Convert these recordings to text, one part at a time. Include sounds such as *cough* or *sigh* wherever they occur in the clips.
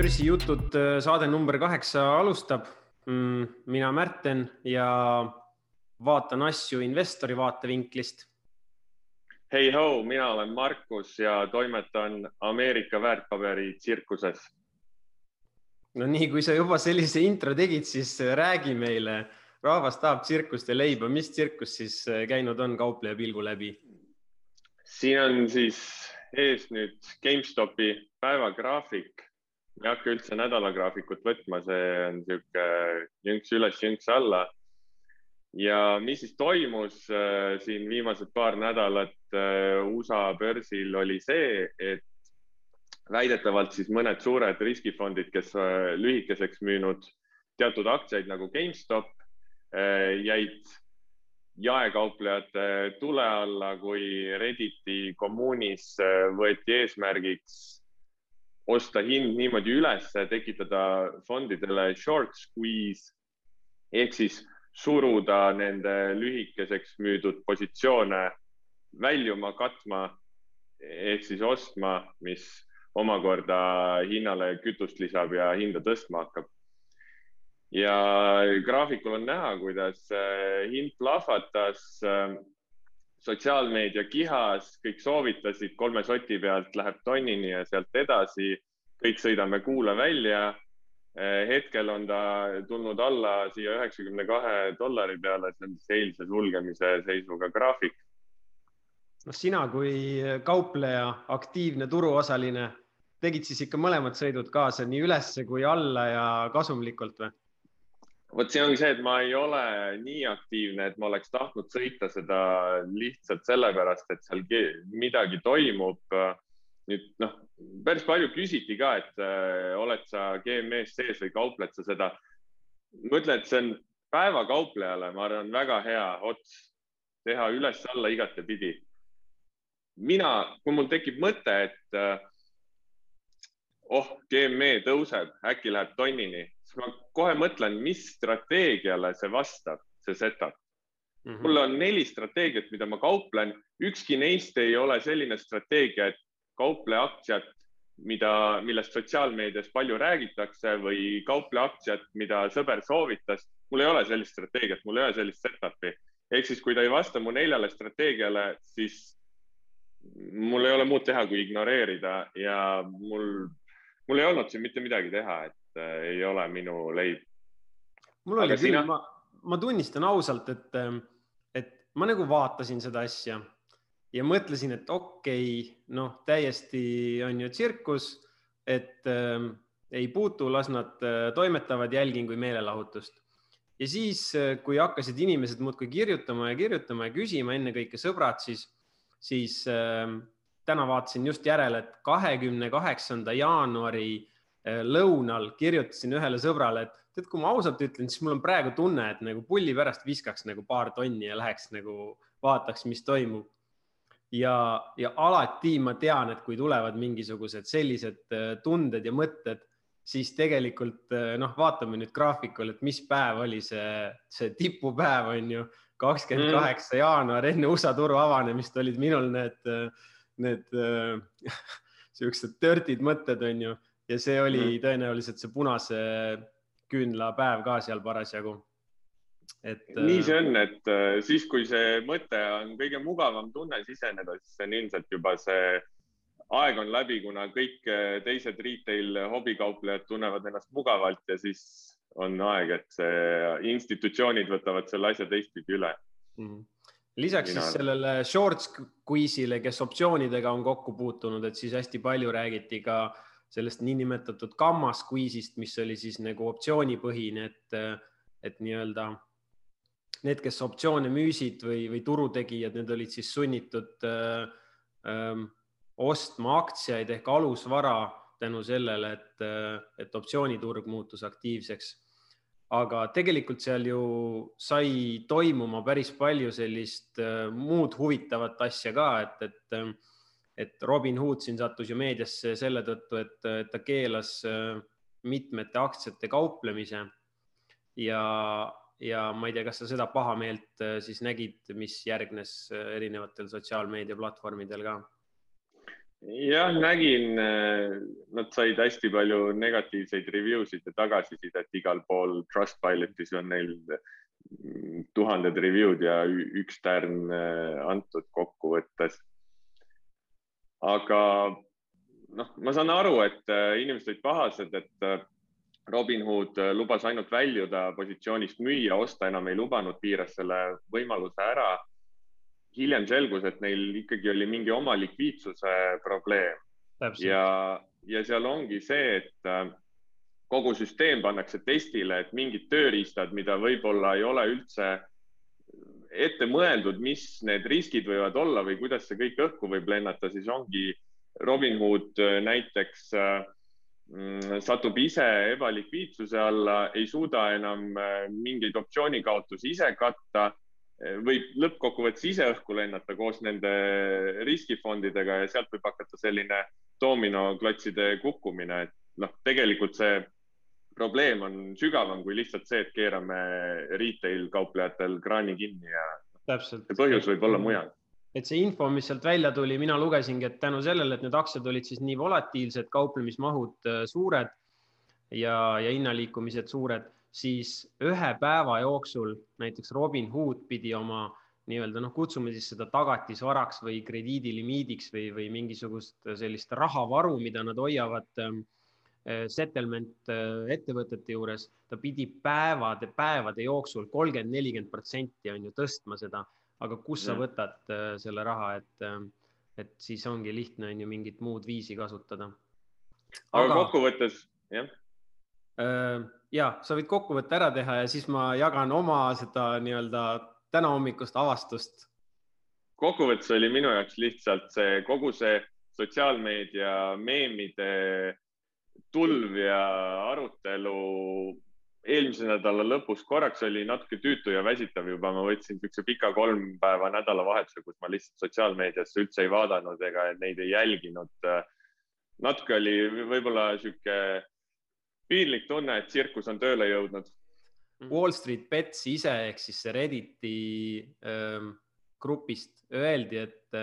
börsijutud saade number kaheksa alustab. Mm, mina Märten ja vaatan asju investori vaatevinklist. hei ho, mina olen Markus ja toimetan Ameerika väärtpaberi tsirkuses. no nii, kui sa juba sellise intro tegid, siis räägi meile. rahvas tahab tsirkust ja leiba, mis tsirkus siis käinud on kaupleja pilgu läbi? siin on siis ees nüüd GameStopi päevagraafik ei hakka üldse nädalagraafikut võtma, see on niisugune jünks üles, jünks alla. ja mis siis toimus äh, siin viimased paar nädalat äh, USA börsil oli see, et väidetavalt siis mõned suured riskifondid, kes äh, lühikeseks müünud teatud aktsiaid nagu GameStop, jäid jaekauplejate tule alla, kui Redditi kommuunis võeti eesmärgiks osta hind niimoodi üles, tekitada fondidele short squeeze ehk siis suruda nende lühikeseks müüdud positsioone väljuma, katma ehk siis ostma, mis omakorda hinnale kütust lisab ja hinda tõstma hakkab. ja graafikul on näha, kuidas äh, hind plahvatas äh, sotsiaalmeedia kihas, kõik soovitasid kolme soti pealt läheb tonnini ja sealt edasi. kõik sõidame kuule välja. Eh, hetkel on ta tulnud alla siia üheksakümne kahe dollari peale, see on siis eilse sulgemise seisuga graafik. no sina kui kaupleja, aktiivne turuosaline, tegid siis ikka mõlemad sõidud kaasa nii ülesse kui alla ja kasumlikult või? Vot see ongi see, et ma ei ole nii aktiivne, et ma oleks tahtnud sõita seda lihtsalt sellepärast, et seal midagi toimub. nüüd noh, päris palju küsiti ka, et äh, oled sa GME-s sees või kaupled sa seda. ma ütlen, et see on päevakauplejale, ma arvan, väga hea ots teha üles-alla igatepidi. mina, kui mul tekib mõte, et äh, oh, GME tõuseb, äkki läheb tonnini siis ma kohe mõtlen, mis strateegiale see vastab, see setup mm. -hmm. mul on neli strateegiat, mida ma kauplen, ükski neist ei ole selline strateegia, et kauple aktsiat, mida, millest sotsiaalmeedias palju räägitakse või kauple aktsiat, mida sõber soovitas. mul ei ole sellist strateegiat, mul ei ole sellist setup'i. ehk siis, kui ta ei vasta mu neljale strateegiale, siis mul ei ole muud teha, kui ignoreerida ja mul, mul ei olnud siin mitte midagi teha, et Äh, ei ole minu leib. mul oli Aga küll sina..., ma, ma tunnistan ausalt, et, ähm, et ma nagu vaatasin seda asja ja mõtlesin, et okei okay,, noh, täiesti on ju tsirkus, et äh, ei puutu, las nad äh, toimetavad, jälgin kui meelelahutust. ja siis, äh, kui hakkasid inimesed muudkui kirjutama ja kirjutama ja küsima, ennekõike sõbrad, siis, siis äh, täna vaatasin just järele, et kahekümne kaheksanda jaanuari Äh, lõunal kirjutasin ühele sõbrale, et tead, kui ma ausalt ütlen, siis mul on praegu tunne, et nagu pulli pärast viskaks nagu paar tonni ja läheks nagu vaataks, mis toimub. ja, ja alati ma tean, et kui tulevad mingisugused sellised äh, tunded ja mõtted, siis tegelikult äh, noh, vaatame nüüd graafikul, et mis päev oli see, see tipupäev on ju, kakskümmend kaheksa mm. jaanuar enne USA turu avanemist olid minul need, need *laughs* siuksed dirty'd mõtted on ju ja see oli mm. tõenäoliselt see punase küünla päev ka seal parasjagu. et. nii see on, et äh, siis, kui see mõte on kõige mugavam tunne siseneda, siis on ilmselt juba see aeg on läbi, kuna kõik äh, teised retail hobikauplejad tunnevad ennast mugavalt ja siis on aeg, et see institutsioonid võtavad selle asja teistpidi üle mm. -hmm lisaks Mina... siis sellele short squeeze'ile, kes optsioonidega on kokku puutunud, et siis hästi palju räägiti ka äh, sellest niinimetatud gamma squeeze'ist, mis oli siis nagu optsioonipõhine, et, et nii-öelda need, kes optsioone müüsid või, või turutegijad, need olid siis sunnitud öö, öö, ostma aktsiaid ehk alusvara tänu sellele, et, et optsiooniturg muutus aktiivseks. aga tegelikult seal ju sai toimuma päris palju sellist muud huvitavat asja ka, et, et et Robin Hood siin sattus ju meediasse selle tõttu, et, ta keelas äh, mitmete aktsiate kauplemise. ja, ja ma ei tea, kas sa seda pahameelt äh, siis nägid, mis järgnes äh, erinevatel sotsiaalmeedia platvormidel ka? jah, nägin, nad said hästi palju negatiivseid review sid ja tagasisidet igal pool. Trustpilotis on neil tuhanded review'd ja üks tärn antud kokkuvõttes. Aga noh, ma saan aru, et inimesed olid pahased, et Robinhood lubas ainult väljuda positsioonist müüa, osta enam ei lubanud, piiras selle võimaluse ära hiljem selgus, et neil ikkagi oli mingi oma likviidsuse probleem. ja, ja seal ongi see, et äh, kogu süsteem pannakse testile, et mingid tööriistad, mida võib-olla ei ole üldse ette mõeldud, mis need riskid võivad olla või kuidas see kõik õhku võib lennata, siis ongi Robinhood äh, näiteks äh, mm, satub ise ebalikviidsuse alla, ei suuda enam mingeid optsioonikaotusi ise katta võib lõppkokkuvõttes ise õhku lennata koos nende riskifondidega ja sealt võib hakata selline dominoklotside kukkumine, et noh, tegelikult see probleem on sügavam kui lihtsalt see, et keerame retail kauplejatel kraani kinni ja Täpselt. see põhjus võib olla mujal. et see info, mis sealt välja tuli, mina lugesingi, et tänu sellele, et need aktsiad olid siis nii volatiilsed, kauplemismahud äh, suured ja, ja hinnaliikumised suured siis ühe päeva jooksul näiteks Robinhood pidi oma nii-öelda noh, kutsume siis seda tagatisvaraks või krediidilimiidiks või, või mingisugust sellist rahavaru, mida nad hoiavad ähm, äh, settlement äh, ettevõtete juures, ta pidi päevade, päevade jooksul kolmkümmend, nelikümmend protsenti on ju tõstma seda, aga kus sa võtad äh, selle raha, et, et siis ongi lihtne on ju mingit muud viisi kasutada. aga, aga kokkuvõttes jah ja sa võid kokkuvõtte ära teha ja siis ma jagan oma seda nii-öelda täna hommikust avastust. kokkuvõttes oli minu jaoks lihtsalt see kogu see sotsiaalmeedia meemide tulv ja arutelu eelmise nädala lõpus korraks oli natuke tüütu ja väsitav juba, ma võtsin niisuguse pika kolm päeva nädalavahetuse, kus ma lihtsalt sotsiaalmeediasse üldse ei vaadanud ega neid ei jälginud. natuke oli võib-olla niisugune piinlik tunne, et tsirkus on tööle jõudnud. Wall Street Bets ise ehk siis see Redditi ähm, grupist öeldi, et,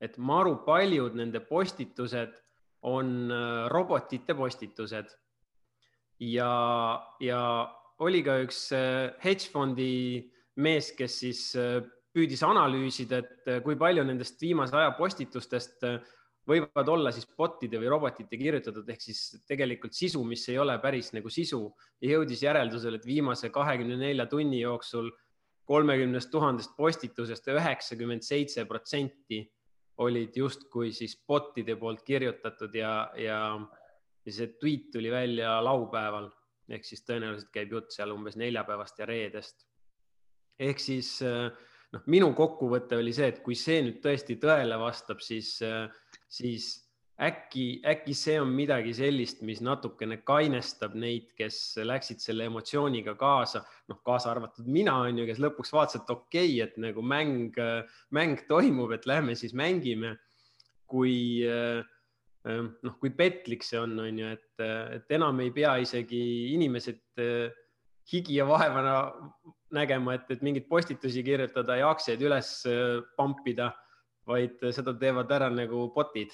et maru paljud nende postitused on äh, robotite postitused. ja, ja oli ka üks äh, hedge fondi mees, kes siis äh, püüdis analüüsida, et kui palju nendest viimase aja postitustest võivad olla siis bot'ide või robotite kirjutatud ehk siis tegelikult sisu, mis ei ole päris nagu sisu ja jõudis järeldusele, et viimase kahekümne nelja tunni jooksul kolmekümnest tuhandest postitusest üheksakümmend seitse protsenti olid justkui siis bot'ide poolt kirjutatud ja, ja, ja see tweet tuli välja laupäeval ehk siis tõenäoliselt käib jutt seal umbes neljapäevast ja reedest. ehk siis noh, minu kokkuvõte oli see, et kui see nüüd tõesti tõele vastab, siis siis äkki, äkki see on midagi sellist, mis natukene kainestab neid, kes läksid selle emotsiooniga kaasa, noh, kaasa arvatud mina on ju, kes lõpuks vaatas, et okei okay,, et nagu mäng, mäng toimub, et lähme siis mängime. kui noh, kui petlik see on, on ju, et, et enam ei pea isegi inimesed higi ja vaevana nägema, et, et mingeid postitusi kirjutada ja aktsiaid üles pampida vaid seda teevad ära nagu bot'id.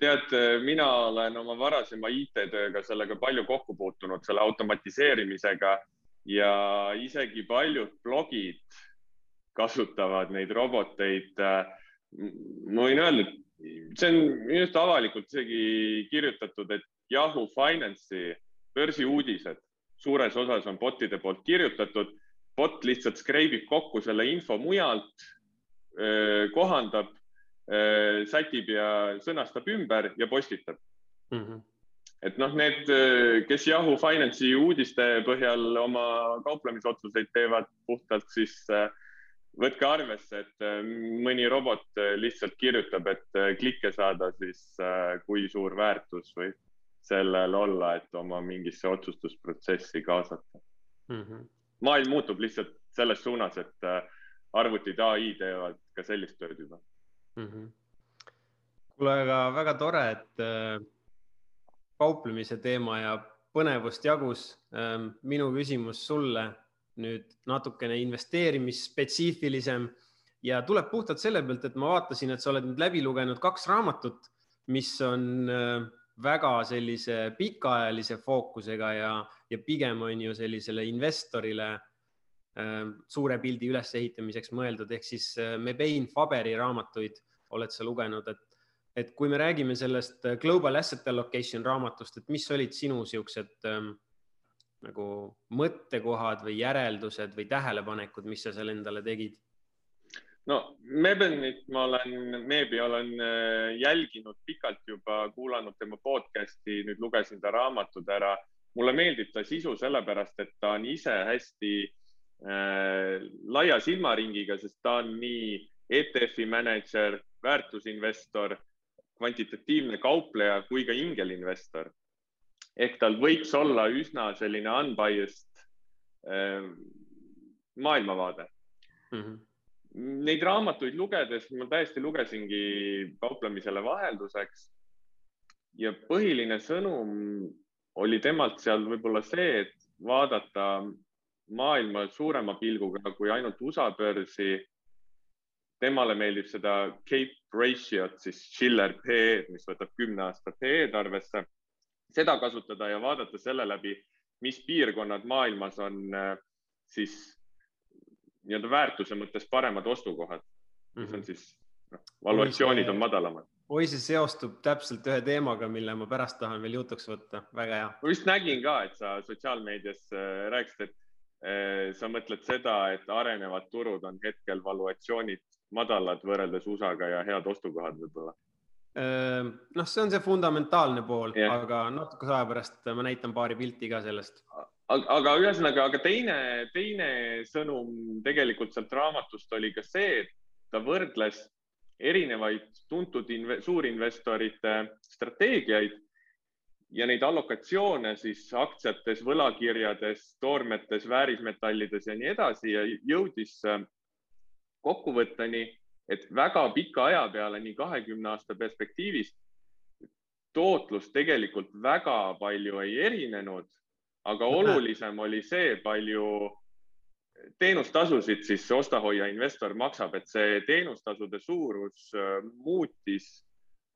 Tead, mina olen oma varasema IT-tööga sellega palju kokku puutunud, selle automatiseerimisega ja isegi paljud blogid kasutavad neid roboteid. ma võin öelda, et see on minu arust avalikult isegi kirjutatud, et Yahoo Finance'i börsiuudised suures osas on bot'ide poolt kirjutatud. bot lihtsalt skreibib kokku selle info mujalt kohandab, sätib ja sõnastab ümber ja postitab mm. -hmm. et noh, need, kes Yahoo Finance'i uudiste põhjal oma kauplemisotsuseid teevad puhtalt, siis võtke arvesse, et mõni robot lihtsalt kirjutab, et klikke saada, siis kui suur väärtus võib sellel olla, et oma mingisse otsustusprotsessi kaasata mm. -hmm. maailm muutub lihtsalt selles suunas, et arvutid, ai teevad ka sellist tööd juba mm. -hmm. kuule, aga väga tore, et äh, kauplemise teema ja põnevust jagus ähm,. minu küsimus sulle nüüd natukene investeerimisspetsiifilisem ja tuleb puhtalt selle pealt, et ma vaatasin, et sa oled nüüd läbi lugenud kaks raamatut mis on äh, väga sellise pikaajalise fookusega ja, ja pigem on ju sellisele investorile äh, suure pildi ülesehitamiseks mõeldud, ehk siis Mebain Faberi raamatuid oled sa lugenud, et, et kui me räägime sellest Global Asset Allocation raamatust, et mis olid sinu siuksed ähm, nagu mõttekohad või järeldused või tähelepanekud, mis sa seal endale tegid? no Mebenit ma olen, Meebi olen äh, jälginud pikalt juba, kuulanud tema podcast'i, nüüd lugesin ta raamatud ära. mulle meeldib ta sisu sellepärast, et ta on ise hästi äh, laia silmaringiga, sest ta on nii ETF-i mänedžer, väärtusinvestor, kvantitatiivne kaupleja kui ka ingelinvestor ehk tal võiks olla üsna selline unbiased äh, maailmavaade mm. -hmm. Neid raamatuid lugedes ma täiesti lugesingi kauplemisele vahelduseks. ja põhiline sõnum oli temalt seal võib-olla see, et vaadata maailma suurema pilguga kui ainult USA börsi. temale meeldib seda Cape ratio't, siis Schiller PE-d, mis võtab kümne aasta PE-d arvesse seda kasutada ja vaadata selle läbi, mis piirkonnad maailmas on siis nii-öelda väärtuse mõttes paremad ostukohad, mis on mhm. siis noh, valuatsioonid on madalamad. oi, see seostub täpselt ühe teemaga, mille ma pärast tahan veel jutuks võtta, väga hea. ma just nägin ka, et sa sotsiaalmeedias äh, rääkisid, et sa mõtled seda, et arenevad turud on hetkel valuatsioonid madalad võrreldes USA-ga ja head ostukohad võib-olla Ehm, noh, see on see fundamentaalne pool yeah., aga natukese aja pärast ma näitan paari pilti ka sellest. aga, aga ühesõnaga, aga teine, teine sõnum tegelikult sealt raamatust oli ka see, et ta võrdles erinevaid tuntud inve, suurinvestorite strateegiaid ja neid allokatsioone siis aktsiates, võlakirjades, toormetes, väärismetallides ja nii edasi ja jõudis kokkuvõtteni et väga pika aja peale, nii kahekümne aasta perspektiivis, tootlus tegelikult väga palju ei erinenud, aga olulisem oli see, palju teenustasusid siis osta-hoia investor maksab, et see teenustasude suurus äh, muutis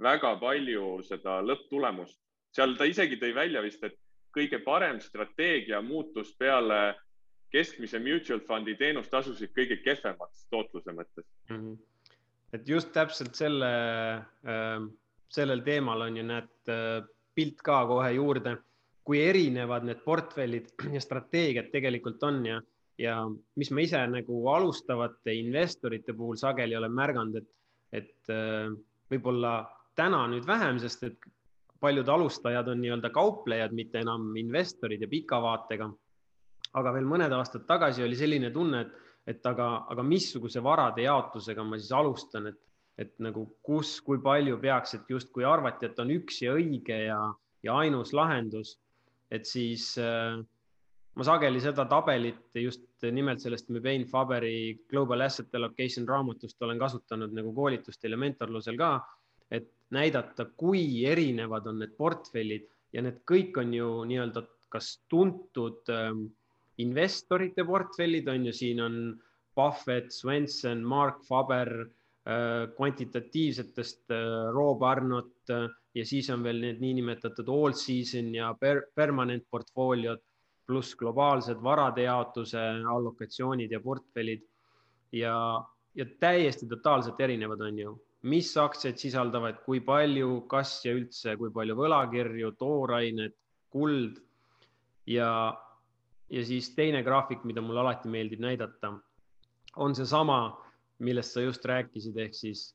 väga palju seda lõpptulemust. Seal ta isegi tõi välja vist, et kõige parem strateegia muutus peale keskmise mutual fund'i teenustasusid kõige kehvemaks tootluse mõttes mm. -hmm et just täpselt selle, ähm, sellel teemal on ju näed äh, pilt ka kohe juurde, kui erinevad need portfellid *clears throat* ja strateegiad tegelikult on ja, ja mis ma ise nagu alustavate investorite puhul sageli olen märganud, et, et äh, võib-olla täna nüüd vähem, sest et paljud alustajad on nii-öelda kauplejad, mitte enam investorid ja pika vaatega. aga veel mõned aastad tagasi oli selline tunne, et et aga, aga missuguse varade jaotusega ma siis alustan, et, et nagu kus, kui palju peaks, et justkui arvati, et on üks ja õige ja, ja ainus lahendus. et siis äh, ma sageli seda tabelit just nimelt sellest Mebain Faberi Global Asset Allocation raamatust olen kasutanud nagu koolitustel ja mentorlusel ka, et näidata, kui erinevad on need portfellid ja need kõik on ju nii-öelda kas tuntud ähm, investorite portfellid on ju, siin on Buffett, Swenson, Mark Faber äh, kvantitatiivsetest äh, Rob Arnott äh, ja siis on veel need niinimetatud all season ja per permanent portfooliod pluss globaalsed varade jaotuse allokatsioonid ja portfellid. Ja, ja täiesti totaalselt erinevad on ju, mis aktsiaid sisaldavad, kui palju, kas ja üldse, kui palju võlakirju, toorainet, kuld ja ja siis teine graafik, mida mulle alati meeldib näidata, on seesama, millest sa just rääkisid, ehk siis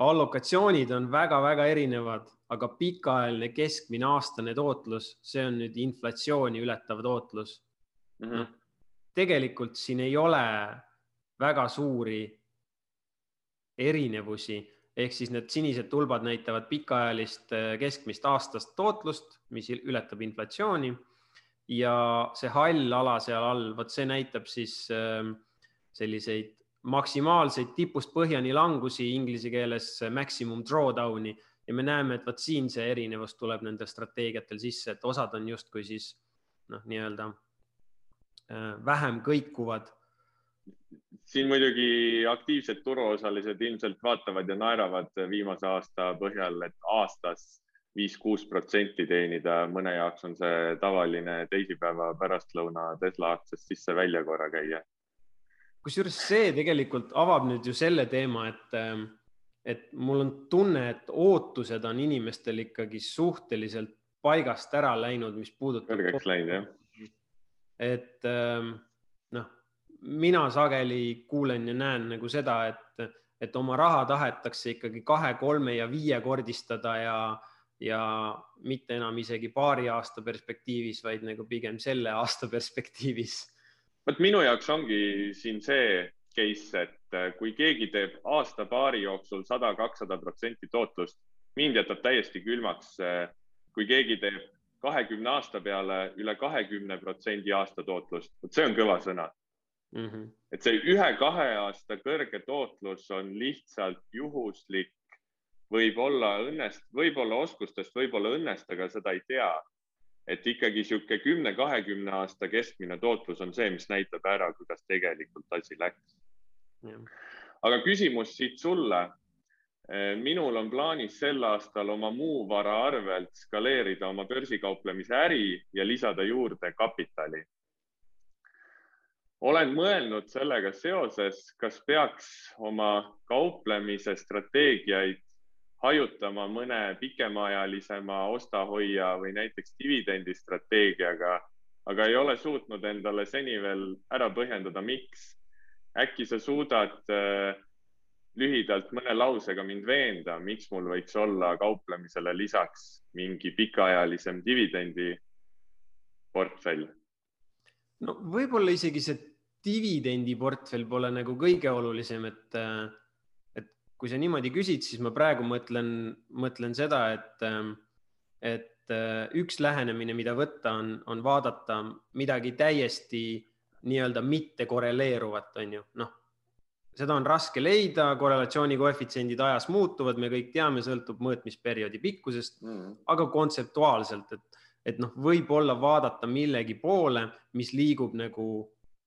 allokatsioonid on väga-väga erinevad, aga pikaajaline keskmine aastane tootlus, see on nüüd inflatsiooni ületav tootlus mm. -hmm. No, tegelikult siin ei ole väga suuri erinevusi, ehk siis need sinised tulbad näitavad pikaajalist eh, keskmist aastast tootlust, mis ületab inflatsiooni. Ja see hall ala seal all, vot see näitab siis äh, selliseid maksimaalseid tipust põhjani langusi inglise keeles maximum drawdown'i. Ja me näeme, et vot siin see erinevus tuleb nendel strateegiatel sisse, et osad on justkui siis noh, nii-öelda äh, vähem kõikuvad siin muidugi aktiivsed turuosalised ilmselt vaatavad ja naeravad viimase aasta põhjal, et aastas viis-kuus protsenti teenida, mõne jaoks on see tavaline teisipäeva pärastlõuna Tesla aktsiast sisse-välja korra käia. kusjuures see tegelikult avab nüüd ju selle teema, et, et mul on tunne, et ootused on inimestel ikkagi suhteliselt paigast ära läinud, mis puudutab. kõrgeks läinud jah. et noh, mina sageli kuulen ja näen nagu seda, et, et oma raha tahetakse ikkagi kahe, kolme ja viiekordistada ja ja mitte enam isegi paari aasta perspektiivis, vaid nagu pigem selle aasta perspektiivis. vot minu jaoks ongi siin see case, et äh, kui keegi teeb aasta-paari jooksul sada, kakssada protsenti tootlust, mind jätab täiesti külmaks. Äh, kui keegi teeb kahekümne aasta peale üle kahekümne protsendi aasta tootlust, vot see on kõva sõna mm. -hmm. et see ühe-kahe aasta kõrge tootlus on lihtsalt juhuslik võib-olla õnnest, võib-olla oskustest, võib-olla õnnest, aga seda ei tea. et ikkagi niisugune kümne, kahekümne aasta keskmine tootlus on see, mis näitab ära, kuidas tegelikult asi läks. aga küsimus siit sulle. Minul on plaanis sel aastal oma muu vara arvelt skaleerida oma börsikauplemise äri ja lisada juurde kapitali olen mõelnud sellega seoses, kas peaks oma kauplemise strateegiaid hajutama mõne pikemaajalisema osta-hoia või näiteks dividendistrateegiaga, aga ei ole suutnud endale seni veel ära põhjendada, miks. äkki sa suudad äh, lühidalt mõne lausega mind veenda, miks mul võiks olla kauplemisele lisaks mingi pikaajalisem dividendiportfell? no võib-olla isegi see dividendiportfell pole nagu kõige olulisem, et äh, kui sa niimoodi küsid, siis ma praegu mõtlen, mõtlen seda, et, et äh, üks lähenemine, mida võtta, on, on vaadata midagi täiesti nii-öelda mitte korreleeruvat, on ju, noh seda on raske leida, korrelatsiooni koefitsiendid ajas muutuvad, me kõik teame, sõltub mõõtmisperioodi pikkusest mm., aga kontseptuaalselt, et, et noh, võib-olla vaadata millegi poole, mis liigub nagu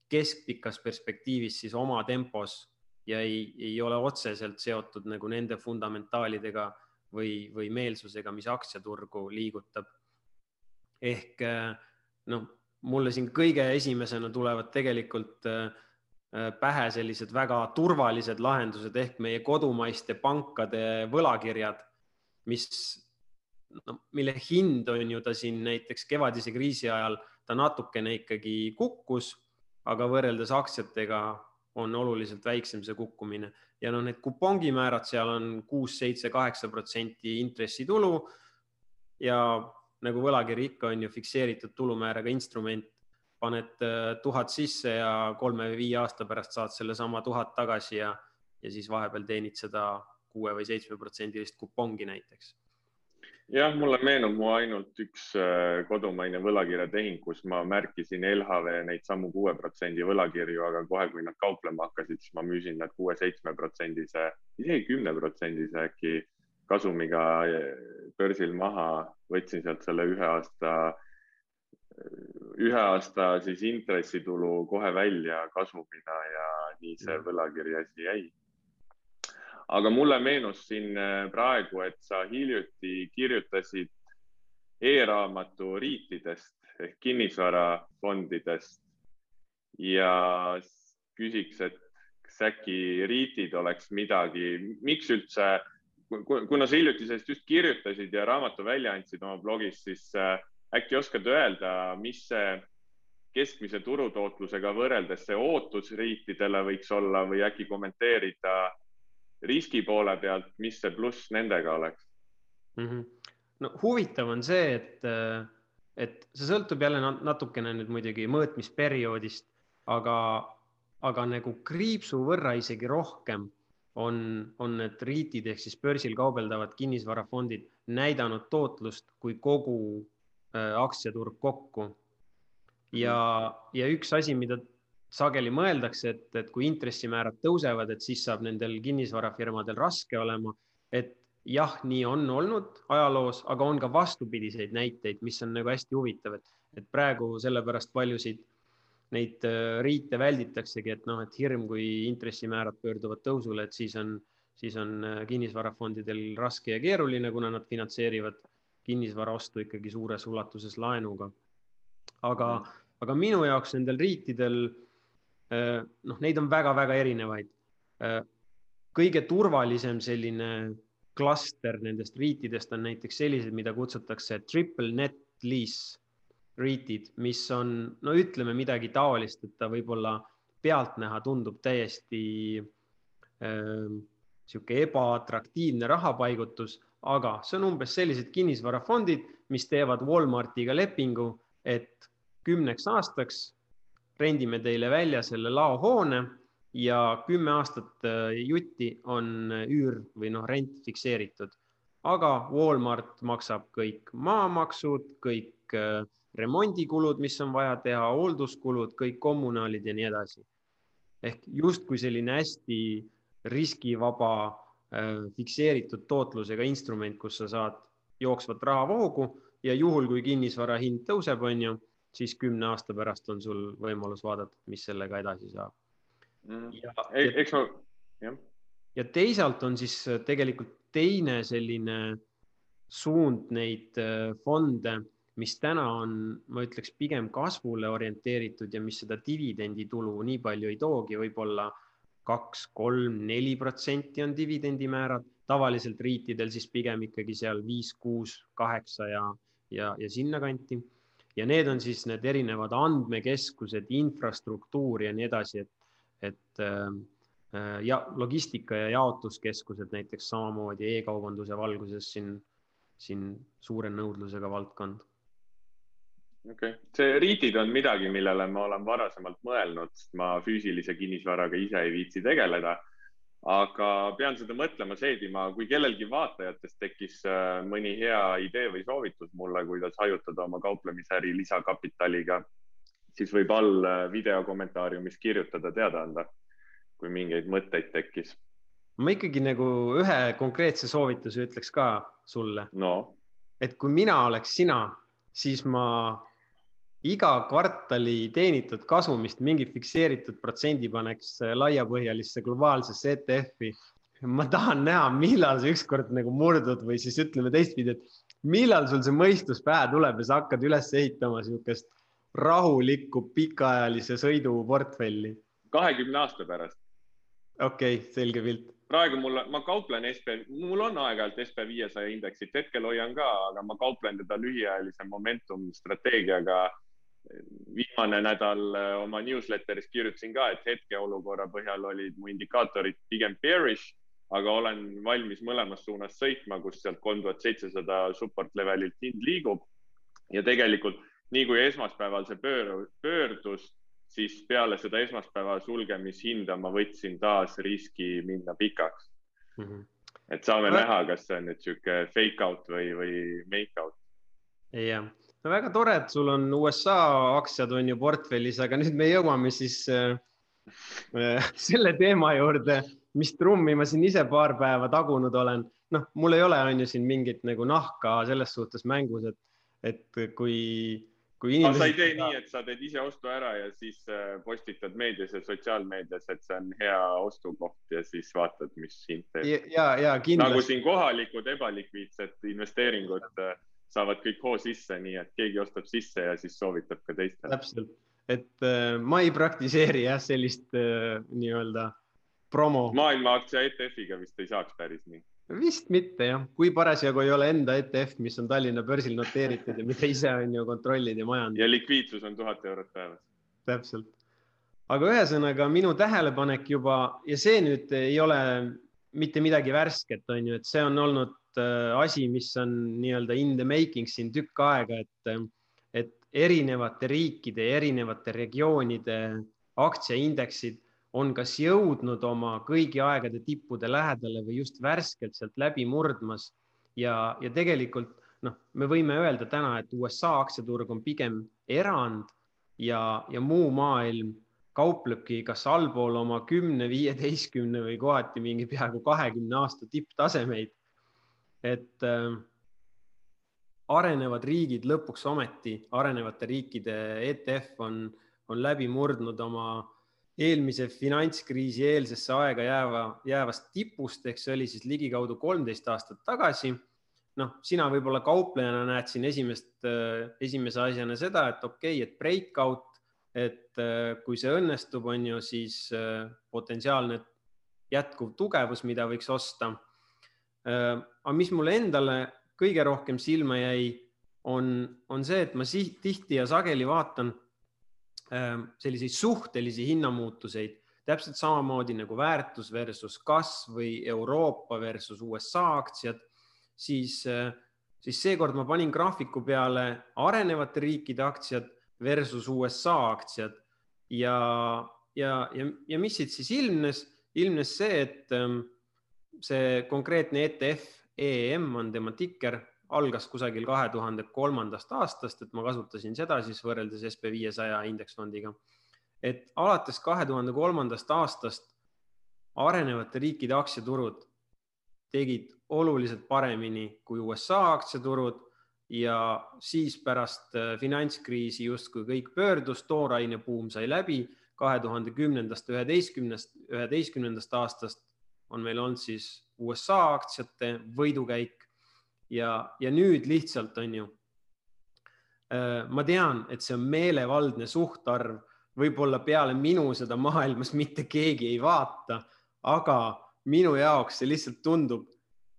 keskpikas perspektiivis siis oma tempos ja ei, ei ole otseselt seotud nagu nende fundamentaalidega või, või meelsusega, mis aktsiaturgu liigutab. ehk äh, noh, mulle siin kõige esimesena tulevad tegelikult äh, äh, pähe sellised väga turvalised lahendused ehk meie kodumaiste pankade võlakirjad, mis no, mille hind on ju ta siin näiteks kevadise kriisi ajal, ta natukene ikkagi kukkus, aga võrreldes aktsiatega on oluliselt väiksem see kukkumine. Ja noh, need kupongimäärad seal on kuus, seitse, kaheksa protsenti intressitulu. ja nagu võlakiri ikka on ju fikseeritud tulumääraga instrument, paned äh, tuhat sisse ja kolme või viie aasta pärast saad sellesama tuhat tagasi ja, ja siis vahepeal teenid seda kuue või seitsme protsendilist kupongi näiteks jah, mulle meenub mu ainult üks äh, kodumaine võlakirjatehing, kus ma märkisin LHV neid samu kuue protsendi võlakirju, aga kohe, kui nad kauplema hakkasid, siis ma müüsin nad kuue-seitsme protsendise, isegi kümne protsendise äkki kasumiga äh, börsil maha, võtsin sealt selle ühe aasta, ühe aasta siis intressitulu kohe välja kasumina ja nii see võlakiri asi jäi aga mulle meenus siin äh, praegu, et sa hiljuti kirjutasid e-raamatu riitidest ehk kinnisvarafondidest. Ja küsiks, et kas äkki riitid oleks midagi, miks üldse, kuna sa hiljuti sellest just kirjutasid ja raamatu välja andsid oma blogis, siis äh, äkki oskad öelda, mis see keskmise turutootlusega võrreldes see ootus riitidele võiks olla või äkki kommenteerida riski poole pealt, mis see pluss nendega oleks mm? -hmm. no huvitav on see, et, et see sõltub jälle natukene nüüd muidugi mõõtmisperioodist, aga, aga nagu kriipsu võrra isegi rohkem on, on need REIT-id ehk siis börsil kaubeldavad kinnisvarafondid näidanud tootlust kui kogu äh, aktsiaturg kokku. ja, ja üks asi, mida sageli mõeldakse, et, et kui intressimäärad tõusevad, et siis saab nendel kinnisvarafirmadel raske olema. et jah, nii on olnud ajaloos, aga on ka vastupidiseid näiteid, mis on nagu hästi huvitav, et, et praegu sellepärast paljusid neid äh, riite välditaksegi, et noh, et hirm, kui intressimäärad pöörduvad tõusule, et siis on, siis on äh, kinnisvarafondidel raske ja keeruline, kuna nad finantseerivad kinnisvara ostu ikkagi suures ulatuses laenuga. aga, aga minu jaoks nendel riitidel noh, neid on väga-väga erinevaid. kõige turvalisem selline klaster nendest riitidest on näiteks sellised, mida kutsutakse triple net lease REIT-id, mis on, no ütleme midagi taolist, et ta võib-olla pealtnäha tundub täiesti äh, sihuke ebaatraktiivne rahapaigutus, aga see on umbes sellised kinnisvarafondid, mis teevad Walmartiga lepingu, et kümneks aastaks rendime teile välja selle laohoone ja kümme aastat äh, jutti on üür või noh, rent fikseeritud. aga Walmart maksab kõik maamaksud, kõik äh, remondikulud, mis on vaja teha, hoolduskulud, kõik kommunaalid ja nii edasi. ehk justkui selline hästi riskivaba äh, fikseeritud tootlusega instrument, kus sa saad jooksvat rahavoogu ja juhul, kui kinnisvara hind tõuseb, on ju, siis kümne aasta pärast on sul võimalus vaadata, mis sellega edasi saab mm.. E-, eks ma, jah. ja teisalt on siis tegelikult teine selline suund neid äh, fonde mis täna on, ma ütleks, pigem kasvule orienteeritud ja mis seda dividenditulu nii palju ei toogi, võib-olla kaks, kolm, neli protsenti on dividendimäärad, tavaliselt riitidel siis pigem ikkagi seal viis, kuus, kaheksa ja, ja, ja sinnakanti. Ja need on siis need erinevad andmekeskused, infrastruktuur ja nii edasi, et, et äh, ja logistika ja jaotuskeskused näiteks samamoodi e-kaubanduse valguses siin, siin suure nõudlusega valdkond okei okay., see riidid on midagi, millele ma olen varasemalt mõelnud, sest ma füüsilise kinnisvaraga ise ei viitsi tegeleda. Aga pean seda mõtlema seedima, kui kellelgi vaatajatest tekkis äh, mõni hea idee või soovitus mulle, kuidas hajutada oma kauplemisäri lisakapitaliga, siis võib all äh, video kommentaariumis kirjutada, teada anda, kui mingeid mõtteid tekkis. ma ikkagi nagu ühe konkreetse soovituse ütleks ka sulle no.. et kui mina oleks sina, siis ma iga kvartali teenitud kasumist mingi fikseeritud protsendi paneks äh, laiapõhjalisse globaalsesse ETF-i. ma tahan näha, millal sa ükskord nagu murdud või siis ütleme teistpidi, et millal sul see mõistus pähe tuleb ja sa hakkad üles ehitama niisugust rahulikku pikaajalise sõidu portfelli. kahekümne aasta pärast. okei okay,, selge pilt praegu mul, ma kauplen SB, mul on aeg-ajalt SB viiesaja indeksit, hetkel hoian ka, aga ma kauplen teda lühiajalise momentum strateegiaga viimane nädal äh, oma newsletteris kirjutasin ka, et hetkeolukorra põhjal olid mu indikaatorid pigem bearish, aga olen valmis mõlemas suunas sõitma, kus sealt kolm tuhat seitsesada support levelilt hind liigub. ja tegelikult nii kui esmaspäeval see pöör, pöördus, siis peale seda esmaspäeva sulgemishinda ma võtsin taas riski minna pikaks mm. -hmm. et saame Aga... näha, kas see on nüüd sihuke fake out või, või make out. jah no väga tore, et sul on USA aktsiad on ju portfellis, aga nüüd me jõuame siis äh, äh, selle teema juurde, mis trummi ma siin ise paar päeva tagunud olen. noh, mul ei ole, on ju siin mingit nagu nahka selles suhtes mängus, et, et kui, kui inimesed. sa ei tee nii, et sa teed ise ostu ära ja siis äh, postitad meedias ja sotsiaalmeedias, et see on hea ostukoht ja siis vaatad, mis hind teeb. ja, ja kindlasti. nagu siin kohalikud ebalikviidsed investeeringud saavad kõik hoo sisse, nii et keegi ostab sisse ja siis soovitab ka teistele. täpselt, et äh, ma ei praktiseeri jah, sellist äh, nii-öelda promo. maailma aktsia ETF-iga vist ei saaks päris nii. vist mitte jah, kui parasjagu ei ole enda ETF, mis on Tallinna börsil noteeritud ja mida ise on ju kontrollid ja majandad. ja likviidsus on tuhat eurot päevas. täpselt. aga ühesõnaga minu tähelepanek juba ja see nüüd ei ole mitte midagi värsket, on ju, et see on olnud asi, mis on nii-öelda in the making siin tükk aega, et, äh, et erinevate riikide erinevate regioonide aktsiaindeksid on kas jõudnud oma kõigi aegade tippude lähedale või just värskelt sealt läbi murdmas. ja, ja tegelikult noh, me võime öelda täna, et USA aktsiaturg on pigem erand ja, ja muu maailm kauplebki kas allpool oma kümne, viieteistkümne või kohati mingi peaaegu kahekümne aasta tipptasemeid et äh, arenevad riigid lõpuks ometi, arenevate riikide ETF on, on läbi murdnud oma eelmise finantskriisi eelsesse aega jääva, jäävast tipust ehk see oli siis ligikaudu kolmteist aastat tagasi. noh, sina võib-olla kauplejana näed siin esimest, esimese asjana seda, et okei okay,, et breakout, et kui see õnnestub, on ju, siis potentsiaalne jätkuv tugevus, mida võiks osta. Aga mis mulle endale kõige rohkem silma jäi, on, on see, et ma siht, tihti ja sageli vaatan ähm, selliseid suhtelisi hinnamuutuseid, täpselt samamoodi nagu väärtus versus kasv või Euroopa versus USA aktsiad, siis, äh, siis seekord ma panin graafiku peale arenevate riikide aktsiad versus USA aktsiad. Ja, ja, ja, ja mis siit siis ilmnes, ilmnes see, et ähm, see konkreetne ETF EM on tema tikker, algas kusagil kahe tuhande kolmandast aastast, et ma kasutasin seda siis võrreldes SB viiesaja indeksfondiga. et alates kahe tuhande kolmandast aastast arenevate riikide aktsiaturud tegid oluliselt paremini kui USA aktsiaturud ja siis pärast äh, finantskriisi justkui kõik pöördus, tooraine buum sai läbi, kahe tuhande kümnendast, üheteistkümnest, üheteistkümnendast aastast on meil olnud siis USA aktsiate võidukäik ja, ja nüüd lihtsalt on ju. Äh, ma tean, et see on meelevaldne suhtarv, võib-olla peale minu seda maailmas mitte keegi ei vaata, aga minu jaoks see lihtsalt tundub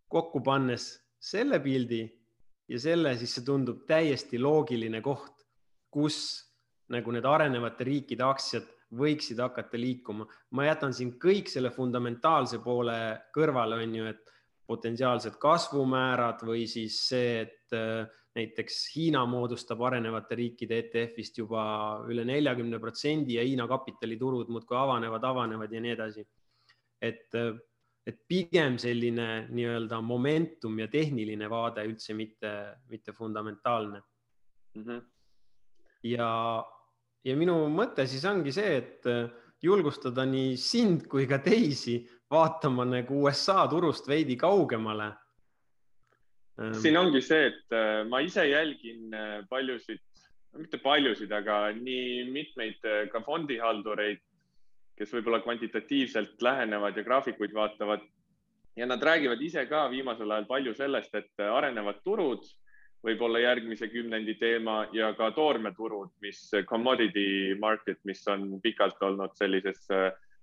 kokku pannes selle pildi ja selle, siis see tundub täiesti loogiline koht, kus nagu need arenevate riikide aktsiad võiksid hakata liikuma. ma jätan siin kõik selle fundamentaalse poole kõrvale, on ju, et potentsiaalsed kasvumäärad või siis see, et äh, näiteks Hiina moodustab arenevate riikide ETF-ist juba üle neljakümne protsendi ja Hiina kapitaliturud muudkui avanevad, avanevad ja nii edasi. et, äh, et pigem selline nii-öelda momentum ja tehniline vaade üldse mitte, mitte fundamentaalne mm. -hmm. ja ja minu mõte siis ongi see, et äh, julgustada nii sind kui ka teisi vaatama nagu USA turust veidi kaugemale. Ähm. siin ongi see, et äh, ma ise jälgin äh, paljusid, mitte paljusid, aga nii mitmeid ka fondihaldureid, kes võib-olla kvantitatiivselt lähenevad ja graafikuid vaatavad. ja nad räägivad ise ka viimasel ajal palju sellest, et arenevad turud võib-olla järgmise kümnendi teema ja ka toormeturud, mis commodity market, mis on pikalt olnud sellises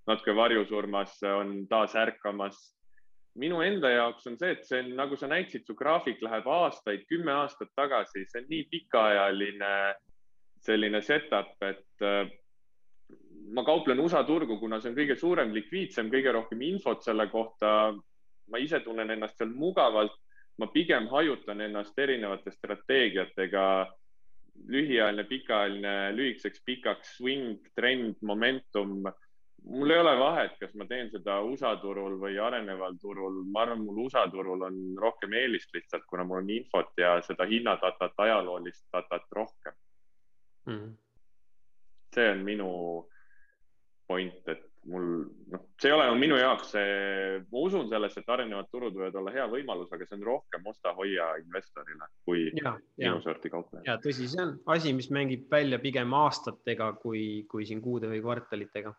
natuke varjusurmas, on taas ärkamas. minu enda jaoks on see, et see on, nagu sa näitasid, su graafik läheb aastaid, kümme aastat tagasi, see on nii pikaajaline selline setup, et ma kauplen USA turgu, kuna see on kõige suurem, likviidsem, kõige rohkem infot selle kohta. ma ise tunnen ennast seal mugavalt ma pigem hajutan ennast erinevate strateegiatega, lühiajaline, pikaajaline, lühikeseks, pikaks, swing, trend, momentum. mul ei ole vahet, kas ma teen seda USA turul või areneval turul, ma arvan, mul USA turul on rohkem eelist lihtsalt, kuna mul on infot ja seda hinnadatat, ajaloolist datat rohkem mm. -hmm. see on minu point, et mul noh, see ei ole minu jaoks see, ma usun sellesse, et arenevad turud võivad olla hea võimalus, aga see on rohkem osta-hoia investorile kui ja, minu sorti kaupleja. ja tõsi, see on asi, mis mängib välja pigem aastatega kui, kui siin kuude või kvartalitega.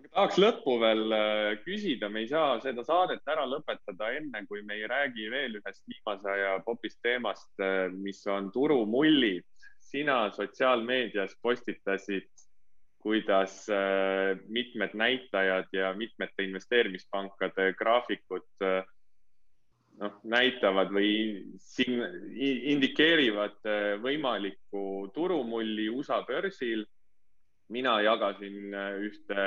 aga tahaks lõppu veel äh, küsida, me ei saa seda saadet ära lõpetada enne, kui me ei räägi veel ühest viimase aja popist teemast, äh, mis on turumullid. sina sotsiaalmeedias postitasid kuidas äh, mitmed näitajad ja mitmete investeerimispankade graafikud äh, noh, näitavad või siin indikeerivad äh, võimalikku turumulli USA börsil. mina jagasin ühte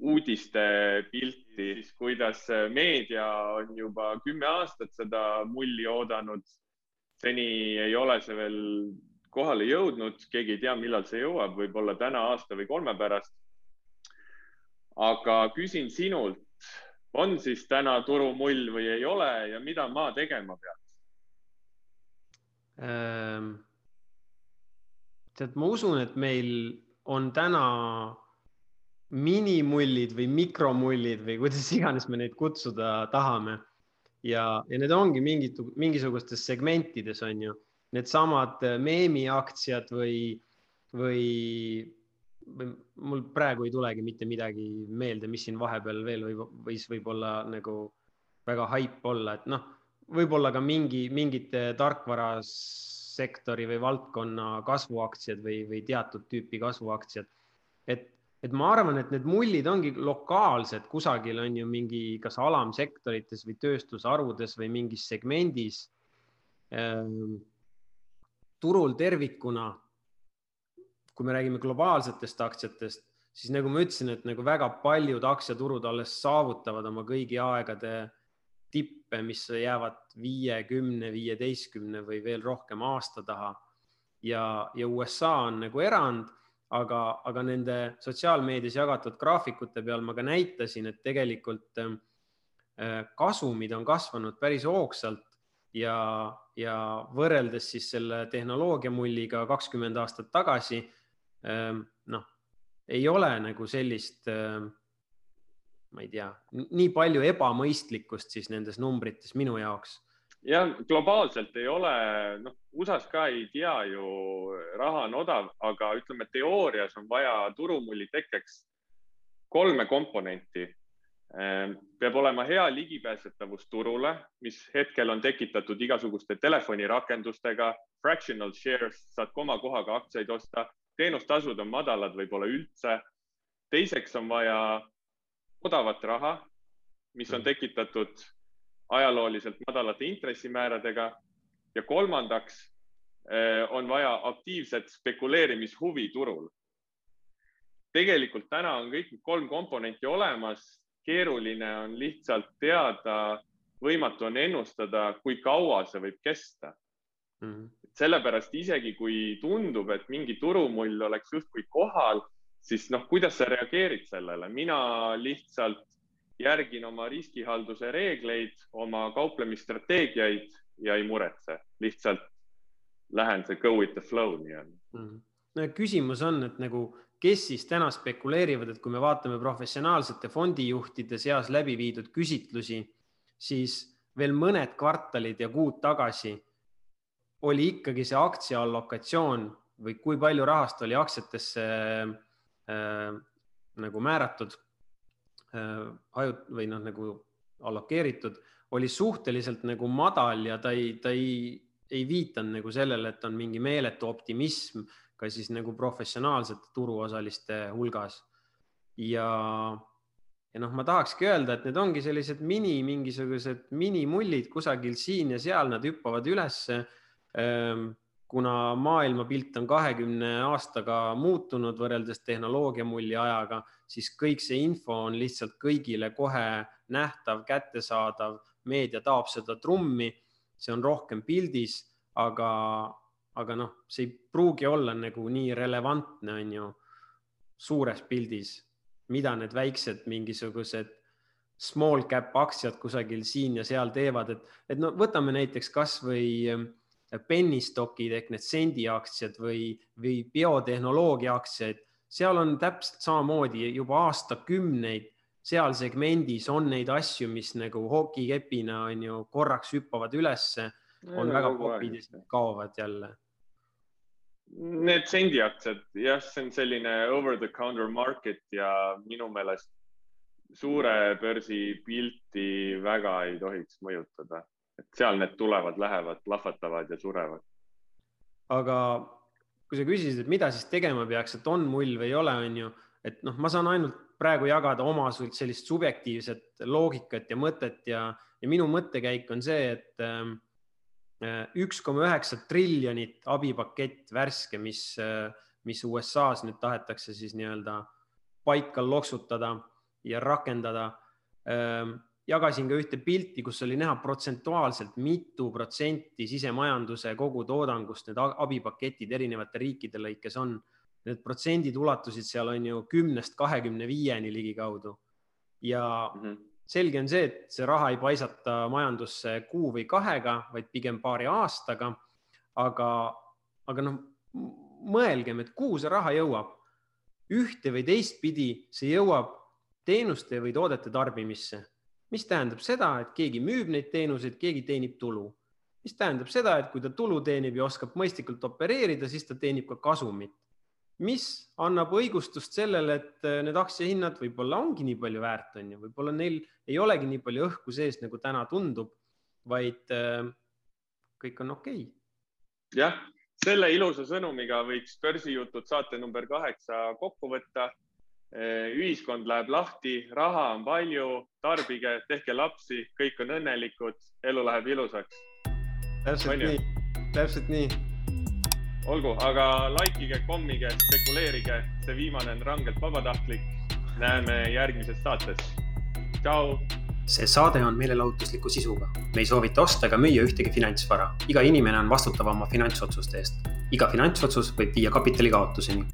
uudiste pilti, siis kuidas meedia on juba kümme aastat seda mulli oodanud. seni ei ole see veel kohale jõudnud, keegi ei tea, millal see jõuab, võib-olla täna, aasta või kolme pärast. aga küsin sinult, on siis täna turumull või ei ole ja mida ma tegema peaks ähm,? tead, ma usun, et meil on täna minimullid või mikromullid või kuidas *laughs* iganes me neid kutsuda tahame. ja, ja need ongi mingid, mingisugustes segmentides on ju needsamad äh, meemiaktsiad või, või mul praegu ei tulegi mitte midagi meelde, mis siin vahepeal veel võib, võis võib-olla nagu väga haip olla, et noh, võib-olla ka mingi, mingite tarkvarasektori või valdkonna kasvuaktsiad või, või teatud tüüpi kasvuaktsiad. et, et ma arvan, et need mullid ongi lokaalsed, kusagil on ju mingi, kas alamsektorites või tööstusharudes või mingis segmendis ähm, turul tervikuna kui me räägime globaalsetest aktsiatest, siis nagu ma ütlesin, et nagu väga paljud aktsiaturud alles saavutavad oma kõigi aegade tippe, mis jäävad viie, kümne, viieteistkümne või veel rohkem aasta taha. ja, ja USA on nagu erand, aga, aga nende sotsiaalmeedias jagatud graafikute peal ma ka näitasin, et tegelikult äh, kasumid on kasvanud päris hoogsalt ja, ja võrreldes siis selle tehnoloogiamulliga kakskümmend aastat tagasi Ehm, noh, ei ole nagu sellist, ehm, ma ei tea, nii palju ebamõistlikkust siis nendes numbrites minu jaoks. jah, globaalselt ei ole, noh, USA-s ka ei tea ju, raha on odav, aga ütleme, teoorias on vaja turumulli tekkeks kolme komponenti peab olema hea ligipääsetavus turule, mis hetkel on tekitatud igasuguste telefonirakendustega, fractional shares, saad komakohaga aktsiaid osta, teenustasud on madalad, võib-olla üldse. teiseks on vaja odavat raha, mis on mm. tekitatud ajalooliselt madalate intressimääradega ja kolmandaks eh, on vaja aktiivset spekuleerimishuvi turul. tegelikult täna on kõik kolm komponenti olemas, keeruline on lihtsalt teada, võimatu on ennustada, kui kaua see võib kesta mm. -hmm sellepärast isegi kui tundub, et mingi turumull oleks justkui kohal, siis noh, kuidas sa reageerid sellele, mina lihtsalt järgin oma riskihalduse reegleid, oma kauplemisstrateegiaid ja ei muretse, lihtsalt lähen see go with the flow nii-öelda mm. -hmm. no küsimus on, et nagu, kes siis täna spekuleerivad, et kui me vaatame professionaalsete fondijuhtide seas läbi viidud küsitlusi, siis veel mõned kvartalid ja kuud tagasi oli ikkagi see aktsia allokatsioon või kui palju rahast oli aktsiatesse äh, nagu määratud äh, hajut- või noh, nagu allokeeritud, oli suhteliselt nagu madal ja ta ei, ta ei, ei viitanud nagu sellele, et on mingi meeletu optimism ka siis nagu professionaalsete turuosaliste hulgas. ja, ja noh, ma tahakski öelda, et need ongi sellised mini, mingisugused minimullid kusagil siin ja seal, nad hüppavad ülesse Ehm, kuna maailmapilt on kahekümne aastaga muutunud võrreldes tehnoloogiamulli ajaga, siis kõik see info on lihtsalt kõigile kohe nähtav, kättesaadav, meedia taob seda trummi, see on rohkem pildis, aga, aga noh, see ei pruugi olla nagu nii relevantne, on ju, suures pildis, mida need väiksed mingisugused small cap aktsiad kusagil siin ja seal teevad, et, et no võtame näiteks kasvõi penny stock'id ehk need sendiaktsiad või, või biotehnoloogia aktsiaid, seal on täpselt samamoodi juba aastakümneid, seal segmendis on neid asju, mis nagu hokikepina on ju korraks hüppavad ülesse, on ja, väga popid ja siis kaovad jälle. Need sendiaktsiad, jah, see on selline over the counter market ja minu meelest suure börsi pilti väga ei tohiks mõjutada et seal need tulevad, lähevad, plahvatavad ja surevad. aga kui sa küsisid, et mida siis tegema peaks, et on mull või ei ole, on ju, et noh, ma saan ainult praegu jagada oma sellist subjektiivset loogikat ja mõtet ja, ja minu mõttekäik on see, et ähm, äh, üks koma üheksa triljonit abipakett värske, mis, äh, mis USA-s nüüd tahetakse siis nii-öelda paika loksutada ja rakendada ähm, jagasin ka ühte pilti, kus oli näha protsentuaalselt, mitu protsenti sisemajanduse kogutoodangust need abipaketid erinevate riikide lõikes on. Need protsendid ulatusid seal on ju kümnest kahekümne viieni ligikaudu. ja mm -hmm. Selge on see, et see raha ei paisata majandusse kuu või kahega, vaid pigem paari aastaga. aga, aga noh, mõelgem, et kuhu see raha jõuab. ühte või teistpidi see jõuab teenuste või toodete tarbimisse mis tähendab seda, et keegi müüb neid teenuseid, keegi teenib tulu. mis tähendab seda, et kui ta tulu teenib ja oskab mõistlikult opereerida, siis ta teenib ka kasumit. Mis annab õigustust sellele, et äh, need aktsiahinnad võib-olla ongi nii palju väärt, on ju, võib-olla neil ei olegi nii palju õhku sees, nagu täna tundub, vaid äh, kõik on okei okay.. jah, selle ilusa sõnumiga võiks börsijutud saate number kaheksa kokku võtta. Äh, ühiskond läheb lahti, raha on palju, tarbige, tehke lapsi, kõik on õnnelikud, elu läheb ilusaks. täpselt nii, täpselt nii olgu, aga likeige, kommige, spekuleerige, see viimane on rangelt vabatahtlik. näeme järgmises saates. tšau. see saade on meelelahutusliku sisuga. me ei soovita osta ega müüa ühtegi finantsvara. iga inimene on vastutav oma finantsotsuste eest. iga finantsotsus võib viia kapitali kaotuseni